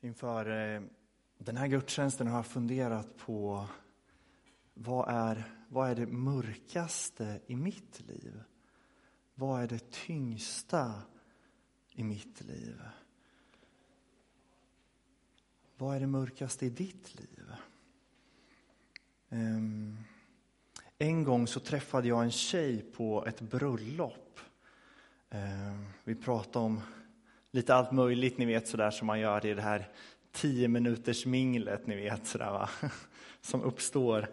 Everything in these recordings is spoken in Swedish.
Inför eh, den här gudstjänsten har jag funderat på vad är, vad är det mörkaste i mitt liv? Vad är det tyngsta i mitt liv? Vad är det mörkaste i ditt liv? Ehm, en gång så träffade jag en tjej på ett bröllop. Ehm, vi pratade om lite allt möjligt, ni vet sådär som man gör i det här tio minuters minglet, ni vet sådär va, som uppstår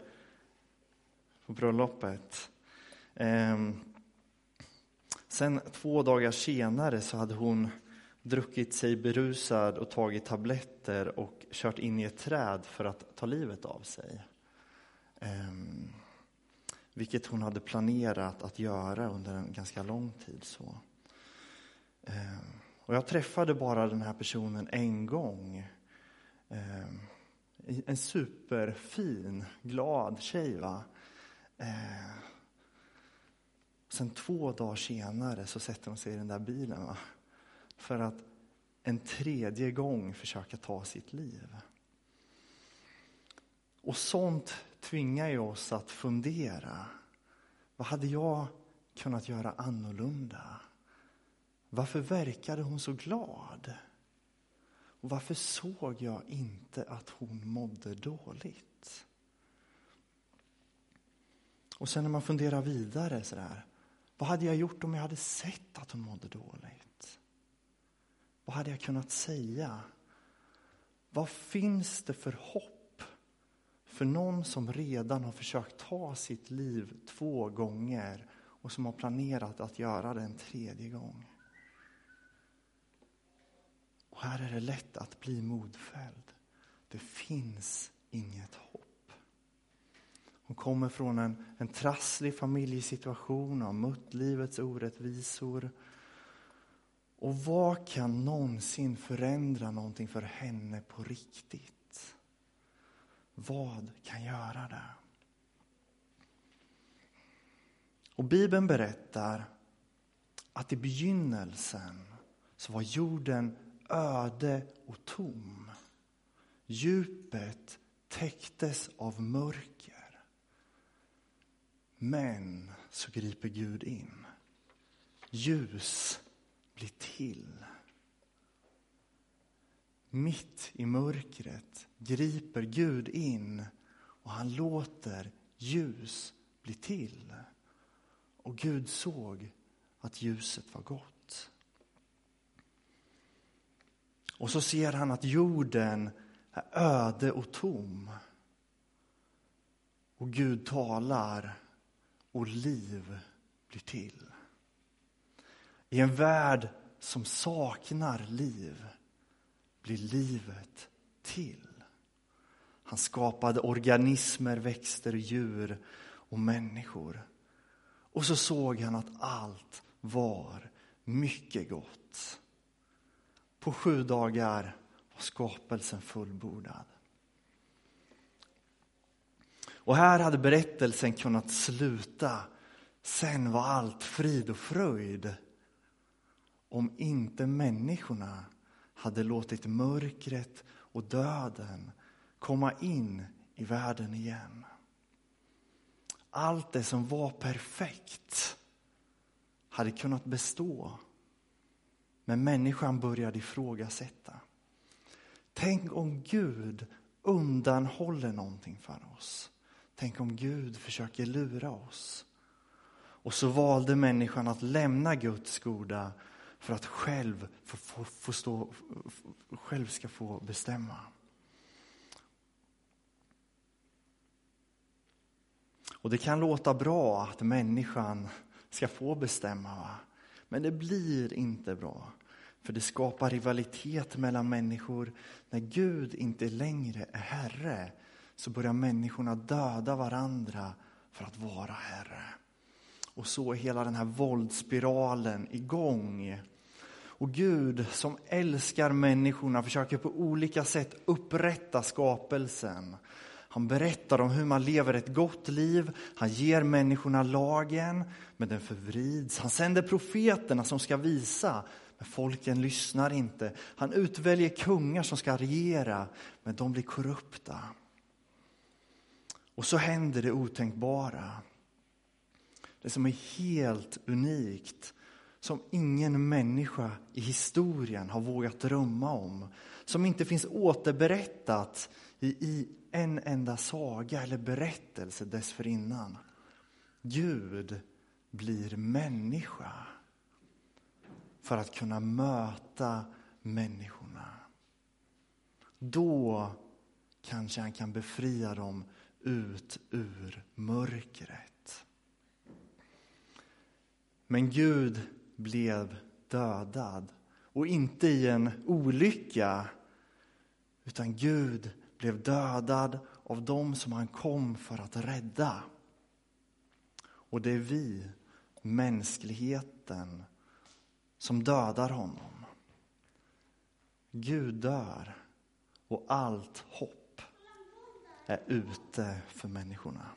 på bröllopet. Ehm, sen två dagar senare så hade hon druckit sig berusad och tagit tabletter och kört in i ett träd för att ta livet av sig. Um, vilket hon hade planerat att göra under en ganska lång tid. så. Um, och jag träffade bara den här personen en gång. Eh, en superfin, glad tjej. Va? Eh, sen två dagar senare så sätter hon sig i den där bilen. Va? För att en tredje gång försöka ta sitt liv. Och sånt tvingar ju oss att fundera. Vad hade jag kunnat göra annorlunda? Varför verkade hon så glad? Och varför såg jag inte att hon mådde dåligt? Och sen när man funderar vidare så där, vad hade jag gjort om jag hade sett att hon mådde dåligt? Vad hade jag kunnat säga? Vad finns det för hopp för någon som redan har försökt ta sitt liv två gånger och som har planerat att göra det en tredje gång. Och här är det lätt att bli modfälld. Det finns inget hopp. Hon kommer från en, en trasslig familjesituation, har mött livets orättvisor. Och vad kan någonsin förändra någonting för henne på riktigt? Vad kan göra det? Och Bibeln berättar att i begynnelsen så var jorden öde och tom. Djupet täcktes av mörker. Men så griper Gud in. Ljus blir till. Mitt i mörkret griper Gud in och han låter ljus bli till. Och Gud såg att ljuset var gott. Och så ser han att jorden är öde och tom. Och Gud talar och liv blir till. I en värld som saknar liv blir livet till. Han skapade organismer, växter, djur och människor. Och så såg han att allt var mycket gott. På sju dagar var skapelsen fullbordad. Och här hade berättelsen kunnat sluta. Sen var allt frid och fröjd. Om inte människorna hade låtit mörkret och döden komma in i världen igen. Allt det som var perfekt hade kunnat bestå. Men människan började ifrågasätta. Tänk om Gud undanhåller någonting för oss. Tänk om Gud försöker lura oss. Och så valde människan att lämna Guds goda för att själv få, få, få stå, själv ska få bestämma. Och det kan låta bra att människan ska få bestämma. Va? Men det blir inte bra. För det skapar rivalitet mellan människor. När Gud inte längre är Herre så börjar människorna döda varandra för att vara Herre. Och så är hela den här våldsspiralen igång. Och Gud som älskar människorna försöker på olika sätt upprätta skapelsen. Han berättar om hur man lever ett gott liv. Han ger människorna lagen, men den förvrids. Han sänder profeterna som ska visa, men folken lyssnar inte. Han utväljer kungar som ska regera, men de blir korrupta. Och så händer det otänkbara. Det som är helt unikt, som ingen människa i historien har vågat drömma om. Som inte finns återberättat i, i en enda saga eller berättelse dessförinnan. Gud blir människa för att kunna möta människorna. Då kanske han kan befria dem ut ur mörkret. Men Gud blev dödad och inte i en olycka utan Gud blev dödad av dem som han kom för att rädda. Och det är vi, mänskligheten, som dödar honom. Gud dör och allt hopp är ute för människorna.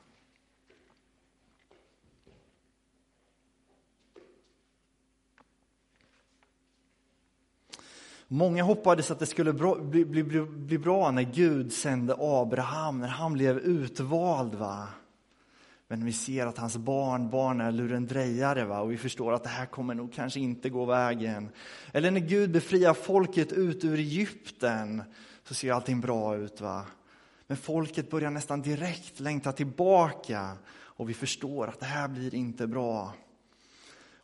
Många hoppades att det skulle bli, bli, bli, bli bra när Gud sände Abraham, när han blev utvald. Va? Men vi ser att hans barn, barn är lurendrejare va? och vi förstår att det här kommer nog kanske inte gå vägen. Eller när Gud befriar folket ut ur Egypten så ser allting bra ut. va. Men folket börjar nästan direkt längta tillbaka och vi förstår att det här blir inte bra.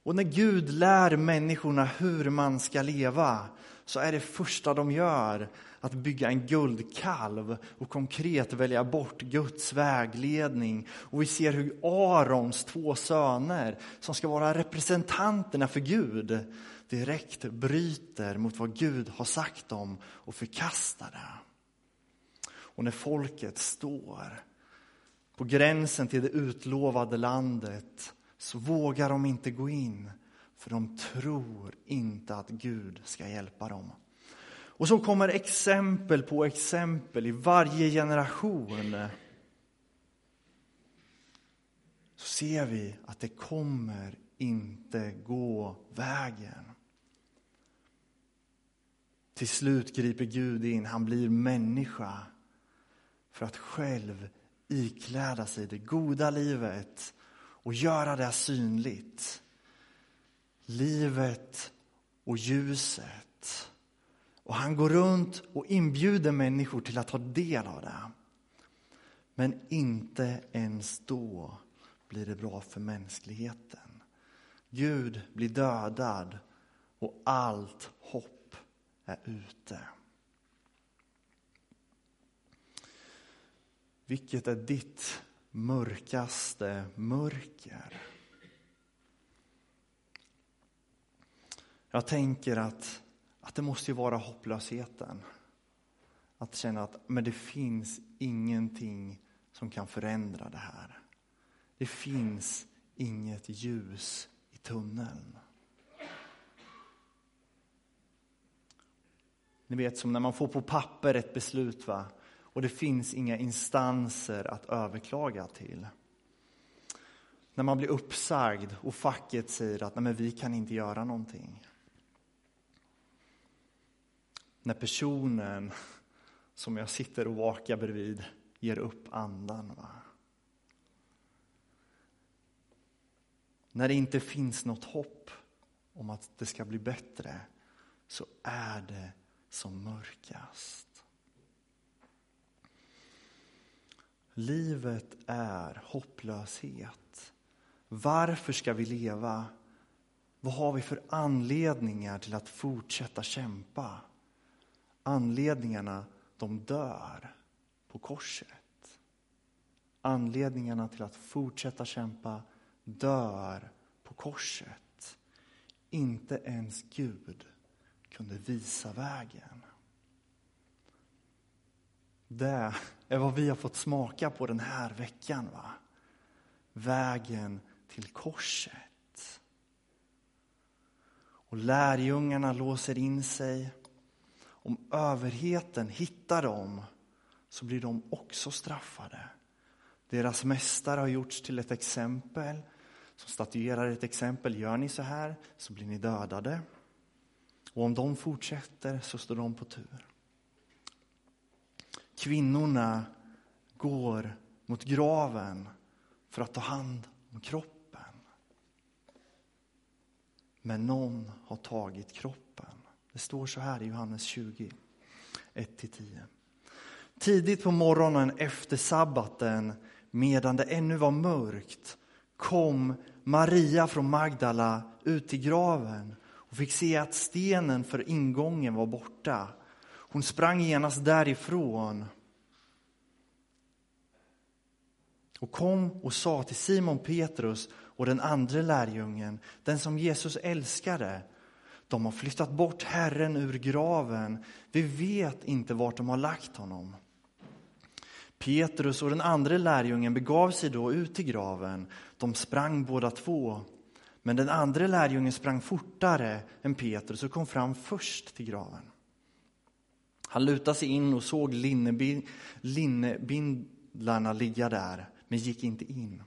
Och när Gud lär människorna hur man ska leva så är det första de gör att bygga en guldkalv och konkret välja bort Guds vägledning. Och vi ser hur Arons två söner, som ska vara representanterna för Gud, direkt bryter mot vad Gud har sagt dem och förkastar det. Och när folket står på gränsen till det utlovade landet så vågar de inte gå in för de tror inte att Gud ska hjälpa dem. Och så kommer exempel på exempel i varje generation. Så ser vi att det kommer inte gå vägen. Till slut griper Gud in, han blir människa för att själv ikläda sig det goda livet och göra det synligt. Livet och ljuset. Och han går runt och inbjuder människor till att ta del av det. Men inte ens då blir det bra för mänskligheten. Gud blir dödad och allt hopp är ute. Vilket är ditt mörkaste mörker? Jag tänker att, att det måste vara hopplösheten. Att känna att men det finns ingenting som kan förändra det här. Det finns inget ljus i tunneln. Ni vet som när man får på papper ett beslut va? och det finns inga instanser att överklaga till. När man blir uppsagd och facket säger att Nej, men vi kan inte göra någonting när personen som jag sitter och vakar bredvid ger upp andan. Va? När det inte finns något hopp om att det ska bli bättre så är det som mörkast. Livet är hopplöshet. Varför ska vi leva? Vad har vi för anledningar till att fortsätta kämpa? Anledningarna, de dör på korset. Anledningarna till att fortsätta kämpa dör på korset. Inte ens Gud kunde visa vägen. Det är vad vi har fått smaka på den här veckan. Va? Vägen till korset. Och lärjungarna låser in sig om överheten hittar dem så blir de också straffade. Deras mästare har gjorts till ett exempel som statuerar ett exempel. Gör ni så här så blir ni dödade. Och om de fortsätter så står de på tur. Kvinnorna går mot graven för att ta hand om kroppen. Men någon har tagit kroppen. Det står så här i Johannes 20, 1-10. Tidigt på morgonen efter sabbaten, medan det ännu var mörkt, kom Maria från Magdala ut till graven och fick se att stenen för ingången var borta. Hon sprang genast därifrån och kom och sa till Simon Petrus och den andra lärjungen, den som Jesus älskade. De har flyttat bort Herren ur graven. Vi vet inte vart de har lagt honom. Petrus och den andra lärjungen begav sig då ut till graven. De sprang båda två. Men den andra lärjungen sprang fortare än Petrus och kom fram först till graven. Han lutade sig in och såg linnebindlarna ligga där, men gick inte in.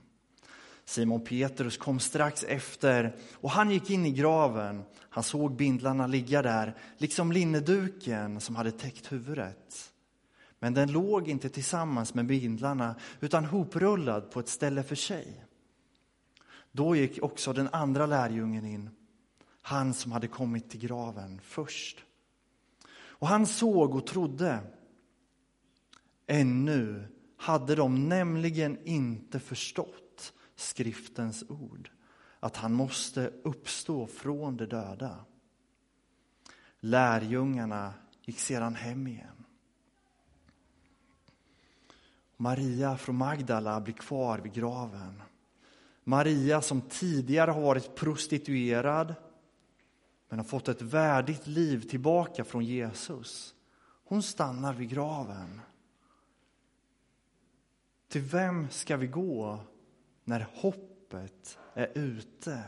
Simon Petrus kom strax efter och han gick in i graven. Han såg bindlarna ligga där, liksom linneduken som hade täckt huvudet. Men den låg inte tillsammans med bindlarna utan hoprullad på ett ställe för sig. Då gick också den andra lärjungen in, han som hade kommit till graven först. Och han såg och trodde. Ännu hade de nämligen inte förstått skriftens ord, att han måste uppstå från de döda. Lärjungarna gick sedan hem igen. Maria från Magdala blir kvar vid graven. Maria som tidigare har varit prostituerad men har fått ett värdigt liv tillbaka från Jesus. Hon stannar vid graven. Till vem ska vi gå när hoppet är ute?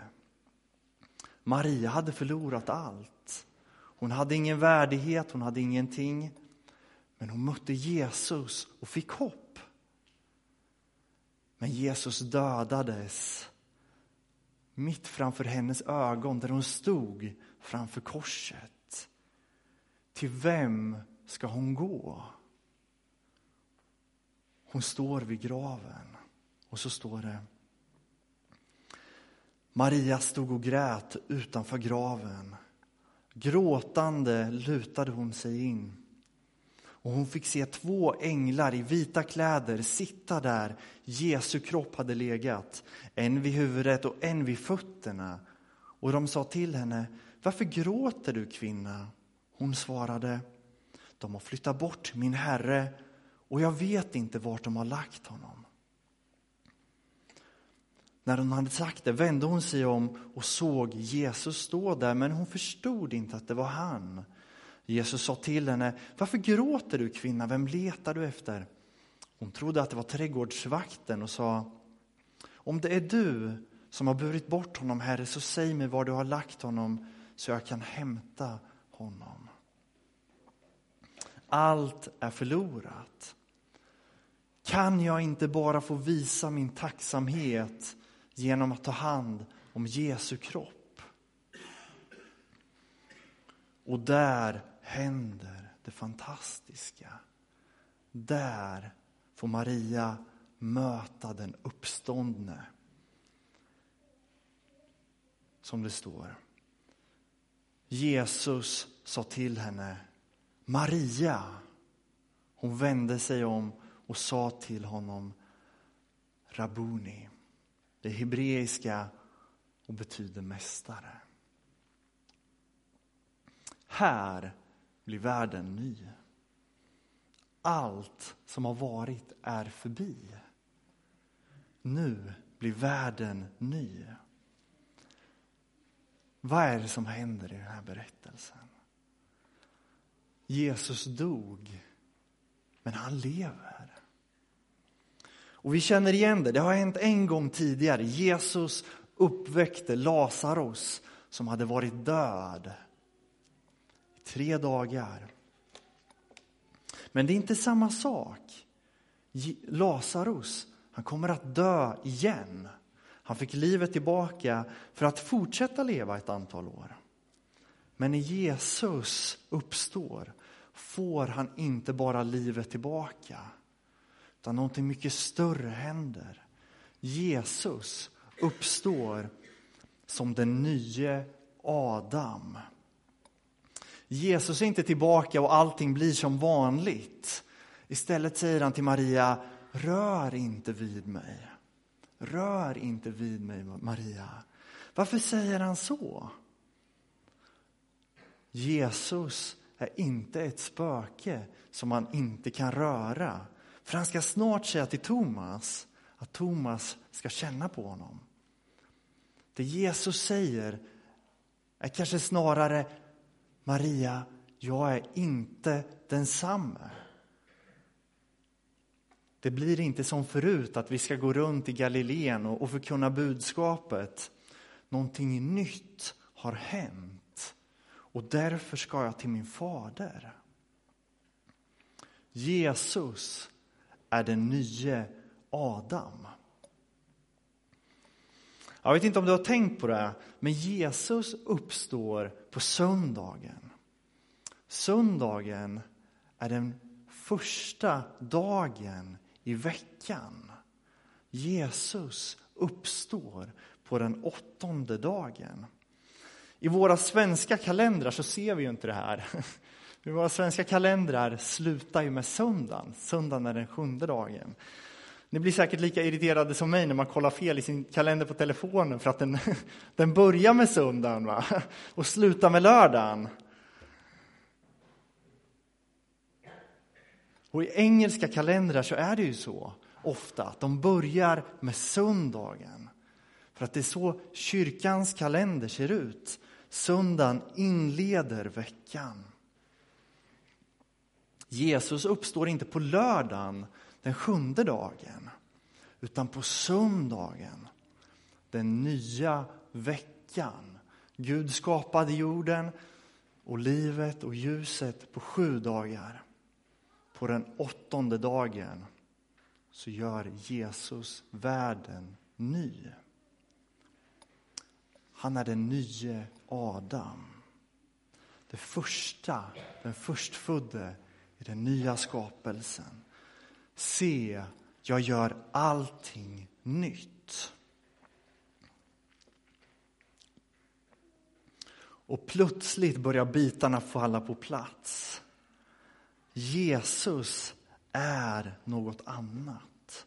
Maria hade förlorat allt. Hon hade ingen värdighet, hon hade ingenting. Men hon mötte Jesus och fick hopp. Men Jesus dödades mitt framför hennes ögon där hon stod framför korset. Till vem ska hon gå? Hon står vid graven och så står det Maria stod och grät utanför graven. Gråtande lutade hon sig in och hon fick se två änglar i vita kläder sitta där Jesu kropp hade legat, en vid huvudet och en vid fötterna. Och de sa till henne, varför gråter du kvinna? Hon svarade, de har flyttat bort min herre och jag vet inte vart de har lagt honom. När hon hade sagt det vände hon sig om och såg Jesus stå där, men hon förstod inte att det var han. Jesus sa till henne, varför gråter du kvinna, vem letar du efter? Hon trodde att det var trädgårdsvakten och sa, om det är du som har burit bort honom, Herre, så säg mig var du har lagt honom så jag kan hämta honom. Allt är förlorat. Kan jag inte bara få visa min tacksamhet genom att ta hand om Jesu kropp? Och där händer det fantastiska. Där får Maria möta den uppståndne. Som det står. Jesus sa till henne Maria. Hon vände sig om och sa till honom Rabuni. Det hebreiska och betyder mästare. Här blir världen ny. Allt som har varit är förbi. Nu blir världen ny. Vad är det som händer i den här berättelsen? Jesus dog, men han lever. Och vi känner igen det, det har hänt en gång tidigare. Jesus uppväckte Lazarus som hade varit död i tre dagar. Men det är inte samma sak. Lazarus, han kommer att dö igen. Han fick livet tillbaka för att fortsätta leva ett antal år. Men när Jesus uppstår får han inte bara livet tillbaka, utan någonting mycket större händer. Jesus uppstår som den nye Adam. Jesus är inte tillbaka och allting blir som vanligt. Istället säger han till Maria, rör inte vid mig. Rör inte vid mig, Maria. Varför säger han så? Jesus är inte ett spöke som man inte kan röra. För han ska snart säga till Thomas att Thomas ska känna på honom. Det Jesus säger är kanske snarare Maria, jag är inte densamme. Det blir inte som förut att vi ska gå runt i Galileen och, och förkunna budskapet. Någonting nytt har hänt och därför ska jag till min fader. Jesus är den nye Adam. Jag vet inte om du har tänkt på det, men Jesus uppstår på söndagen. Söndagen är den första dagen i veckan. Jesus uppstår på den åttonde dagen. I våra svenska kalendrar så ser vi ju inte det här. I våra svenska kalendrar slutar ju med söndagen. Söndagen är den sjunde dagen. Ni blir säkert lika irriterade som mig när man kollar fel i sin kalender på telefonen för att den, den börjar med söndagen va? och slutar med lördagen. Och i engelska kalendrar så är det ju så ofta att de börjar med söndagen. För att det är så kyrkans kalender ser ut. Söndagen inleder veckan. Jesus uppstår inte på lördagen den sjunde dagen, utan på söndagen, den nya veckan. Gud skapade jorden och livet och ljuset på sju dagar. På den åttonde dagen så gör Jesus världen ny. Han är den nye Adam. Det första, den förstfödde i den nya skapelsen. Se, jag gör allting nytt. Och plötsligt börjar bitarna falla på plats. Jesus är något annat.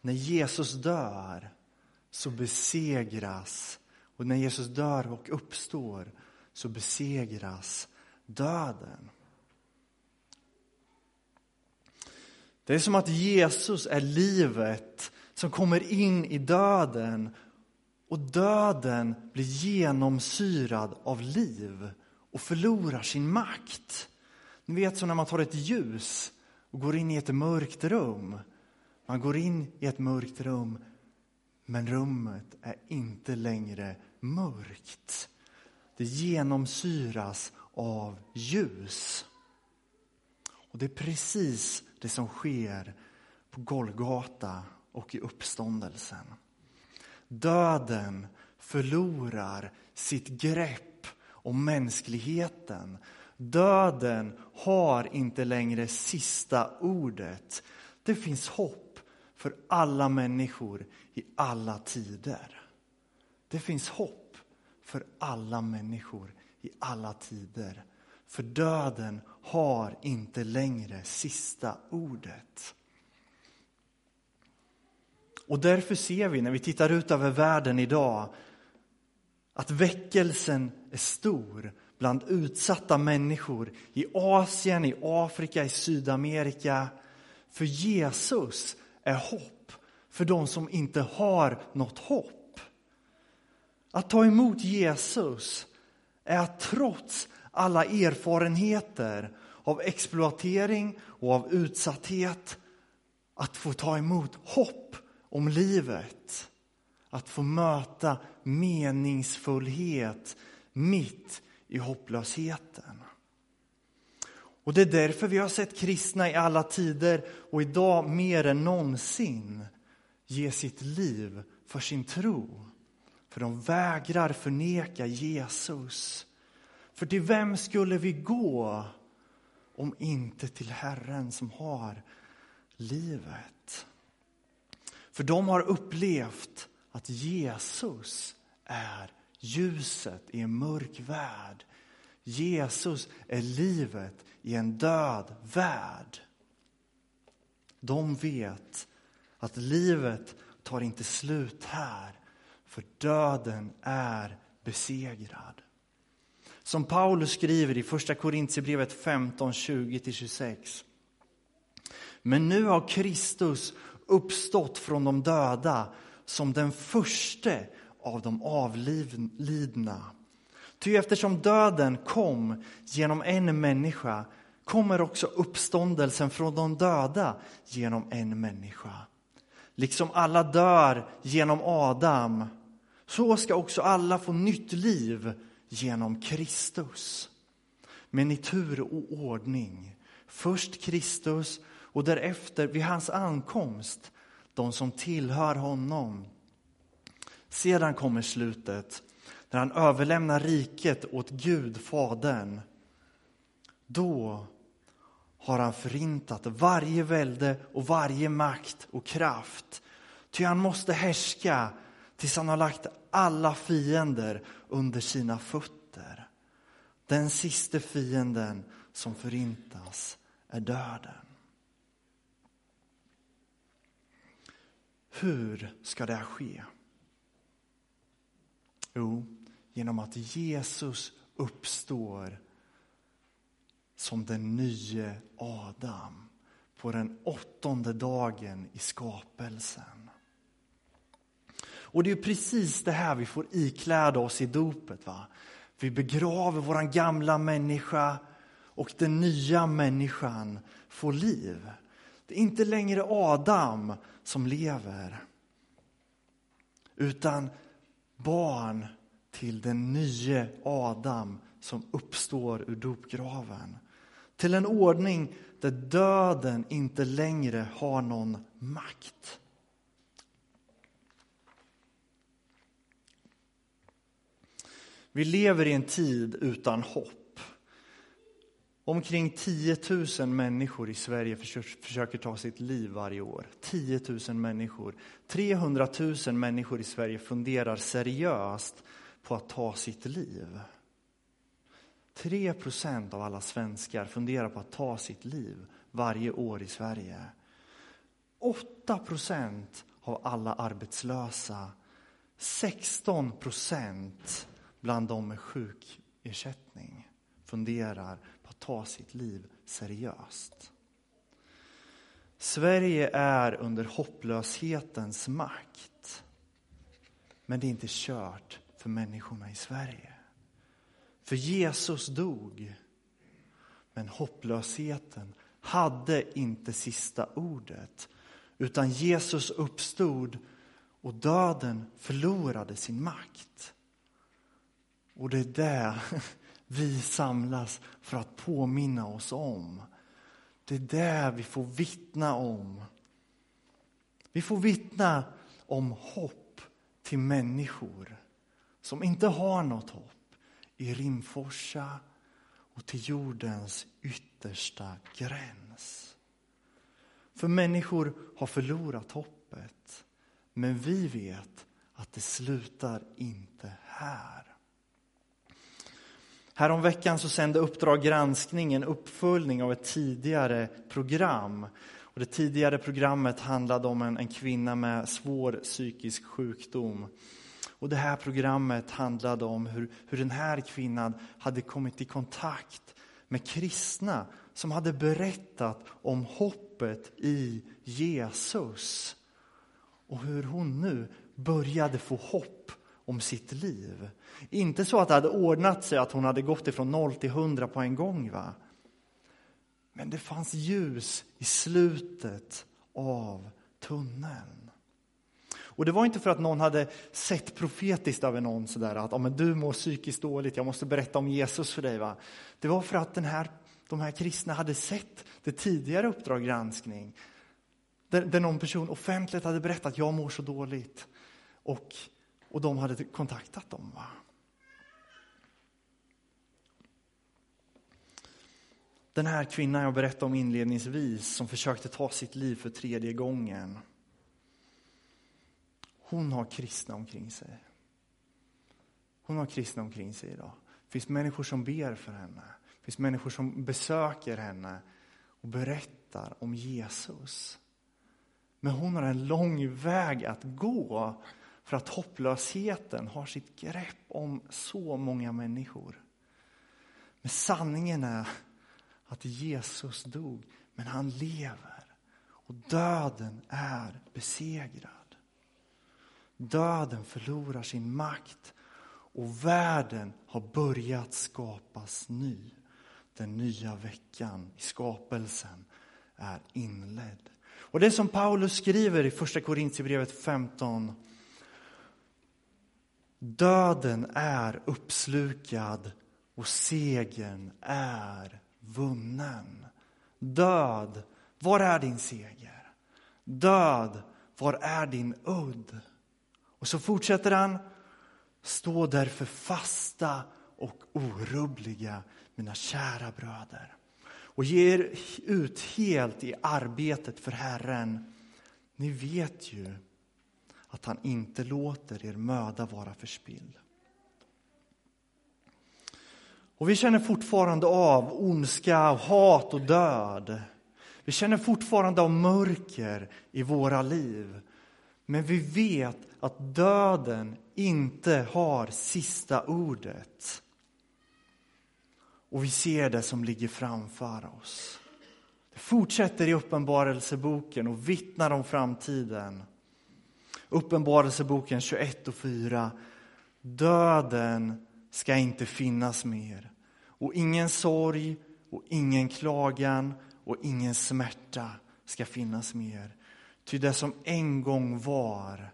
När Jesus dör så besegras, och när Jesus dör och uppstår så besegras döden. Det är som att Jesus är livet som kommer in i döden och döden blir genomsyrad av liv och förlorar sin makt. Ni vet som när man tar ett ljus och går in i ett mörkt rum. Man går in i ett mörkt rum, men rummet är inte längre mörkt. Det genomsyras av ljus. Och det är precis det som sker på Golgata och i uppståndelsen. Döden förlorar sitt grepp om mänskligheten. Döden har inte längre sista ordet. Det finns hopp för alla människor i alla tider. Det finns hopp för alla människor i alla tider. För döden har inte längre sista ordet. Och därför ser vi när vi tittar ut över världen idag att väckelsen är stor bland utsatta människor i Asien, i Afrika, i Sydamerika. För Jesus är hopp för de som inte har något hopp. Att ta emot Jesus är att trots alla erfarenheter av exploatering och av utsatthet att få ta emot hopp om livet. Att få möta meningsfullhet mitt i hopplösheten. Och Det är därför vi har sett kristna i alla tider och idag mer än någonsin ge sitt liv för sin tro. För de vägrar förneka Jesus. För till vem skulle vi gå om inte till Herren som har livet? För de har upplevt att Jesus är ljuset i en mörk värld. Jesus är livet i en död värld. De vet att livet tar inte slut här, för döden är besegrad. Som Paulus skriver i Första Korintierbrevet 15, 20-26. Men nu har Kristus uppstått från de döda som den förste av de avlidna. Ty eftersom döden kom genom en människa kommer också uppståndelsen från de döda genom en människa. Liksom alla dör genom Adam, så ska också alla få nytt liv genom Kristus. Men i tur och ordning. Först Kristus och därefter vid hans ankomst de som tillhör honom. Sedan kommer slutet, när han överlämnar riket åt Gud, Fadern. Då har han förintat varje välde och varje makt och kraft. Ty han måste härska tills han har lagt alla fiender under sina fötter. Den sista fienden som förintas är döden. Hur ska det ske? Jo, genom att Jesus uppstår som den nye Adam på den åttonde dagen i skapelsen. Och det är precis det här vi får ikläda oss i dopet. Va? Vi begraver vår gamla människa och den nya människan får liv. Det är inte längre Adam som lever utan barn till den nye Adam som uppstår ur dopgraven. Till en ordning där döden inte längre har någon makt. Vi lever i en tid utan hopp. Omkring 10 000 människor i Sverige försöker ta sitt liv varje år. 10 000 människor. 300 000 människor i Sverige funderar seriöst på att ta sitt liv. 3 procent av alla svenskar funderar på att ta sitt liv varje år i Sverige. 8 procent av alla arbetslösa. 16 procent bland de med sjukersättning funderar på att ta sitt liv seriöst. Sverige är under hopplöshetens makt. Men det är inte kört för människorna i Sverige. För Jesus dog. Men hopplösheten hade inte sista ordet. Utan Jesus uppstod och döden förlorade sin makt. Och det är det vi samlas för att påminna oss om. Det är det vi får vittna om. Vi får vittna om hopp till människor som inte har något hopp i Rimforsa och till jordens yttersta gräns. För människor har förlorat hoppet, men vi vet att det slutar inte här. Häromveckan så sände Uppdrag granskning en uppföljning av ett tidigare program. Och det tidigare programmet handlade om en, en kvinna med svår psykisk sjukdom. Och det här programmet handlade om hur, hur den här kvinnan hade kommit i kontakt med kristna som hade berättat om hoppet i Jesus. Och hur hon nu började få hopp om sitt liv. Inte så att det hade ordnat sig, att hon hade gått ifrån noll till hundra på en gång. Va? Men det fanns ljus i slutet av tunneln. Och det var inte för att någon hade sett profetiskt över någon sådär att men du mår psykiskt dåligt, jag måste berätta om Jesus för dig. Va? Det var för att den här, de här kristna hade sett det tidigare Uppdrag granskning där, där någon person offentligt hade berättat att jag mår så dåligt. Och, och de hade kontaktat dem. Va? Den här kvinnan jag berättade om inledningsvis som försökte ta sitt liv för tredje gången. Hon har kristna omkring sig. Hon har kristna omkring sig idag. Det finns människor som ber för henne. Det finns människor som besöker henne och berättar om Jesus. Men hon har en lång väg att gå för att hopplösheten har sitt grepp om så många människor. Men sanningen är att Jesus dog, men han lever. Och döden är besegrad. Döden förlorar sin makt och världen har börjat skapas ny. Den nya veckan i skapelsen är inledd. Och det som Paulus skriver i första Korintierbrevet 15. Döden är uppslukad och segern är vunnen. Död, var är din seger? Död, var är din udd? Och så fortsätter han. Stå därför fasta och orubbliga, mina kära bröder och ge er ut helt i arbetet för Herren. Ni vet ju att han inte låter er möda vara förspilld. Och vi känner fortfarande av ondska, hat och död. Vi känner fortfarande av mörker i våra liv. Men vi vet att döden inte har sista ordet. Och vi ser det som ligger framför oss. Det fortsätter i Uppenbarelseboken och vittnar om framtiden. Uppenbarelseboken 21 och 4. Döden ska inte finnas mer. Och ingen sorg och ingen klagan och ingen smärta ska finnas mer. Ty det som en gång var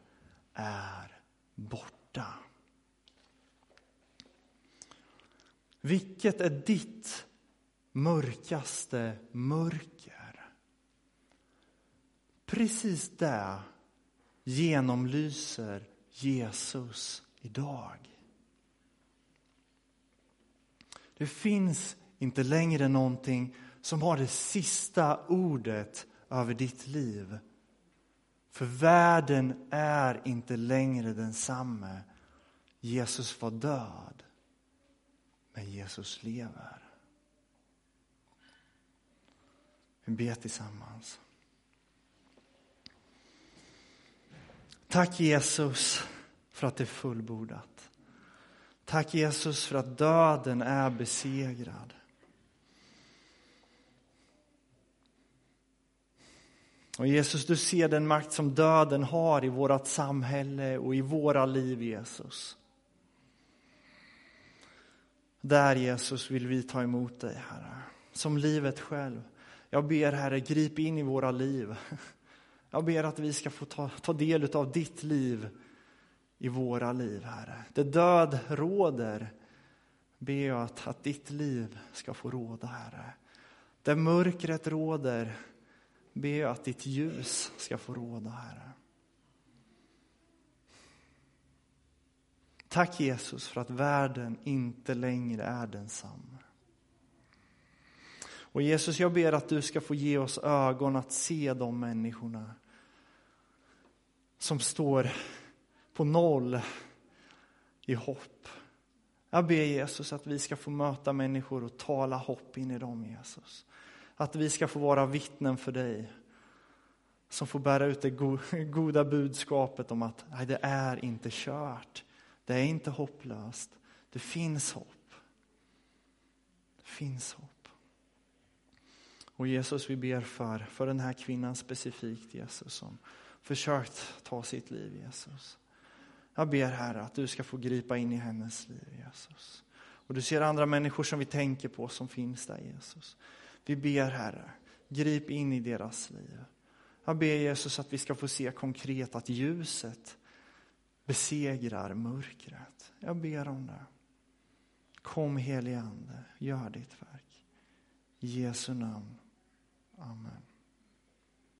är borta. Vilket är ditt mörkaste mörker? Precis det genomlyser Jesus idag. Det finns inte längre någonting som har det sista ordet över ditt liv. För världen är inte längre densamme. Jesus var död, men Jesus lever. Vi ber tillsammans. Tack Jesus för att det är fullbordat. Tack Jesus för att döden är besegrad. Och Jesus, du ser den makt som döden har i vårt samhälle och i våra liv, Jesus. Där, Jesus, vill vi ta emot dig, Herre, som livet själv. Jag ber, Herre, grip in i våra liv. Jag ber att vi ska få ta, ta del av ditt liv i våra liv, Herre. Där död råder, ber jag att, att ditt liv ska få råda, Herre. Där mörkret råder, ber jag att ditt ljus ska få råda, Herre. Tack Jesus för att världen inte längre är densamma. Och Jesus, jag ber att du ska få ge oss ögon att se de människorna som står på noll i hopp. Jag ber Jesus att vi ska få möta människor och tala hopp in i dem, Jesus. Att vi ska få vara vittnen för dig som får bära ut det goda budskapet om att nej, det är inte kört. Det är inte hopplöst. Det finns hopp. Det finns hopp. Och Jesus, vi ber för, för den här kvinnan specifikt, Jesus, som försökt ta sitt liv, Jesus. Jag ber, Herre, att du ska få gripa in i hennes liv, Jesus. Och du ser andra människor som vi tänker på som finns där, Jesus. Vi ber, Herre, grip in i deras liv. Jag ber Jesus att vi ska få se konkret att ljuset besegrar mörkret. Jag ber om det. Kom helige Ande, gör ditt verk. I Jesu namn. Amen.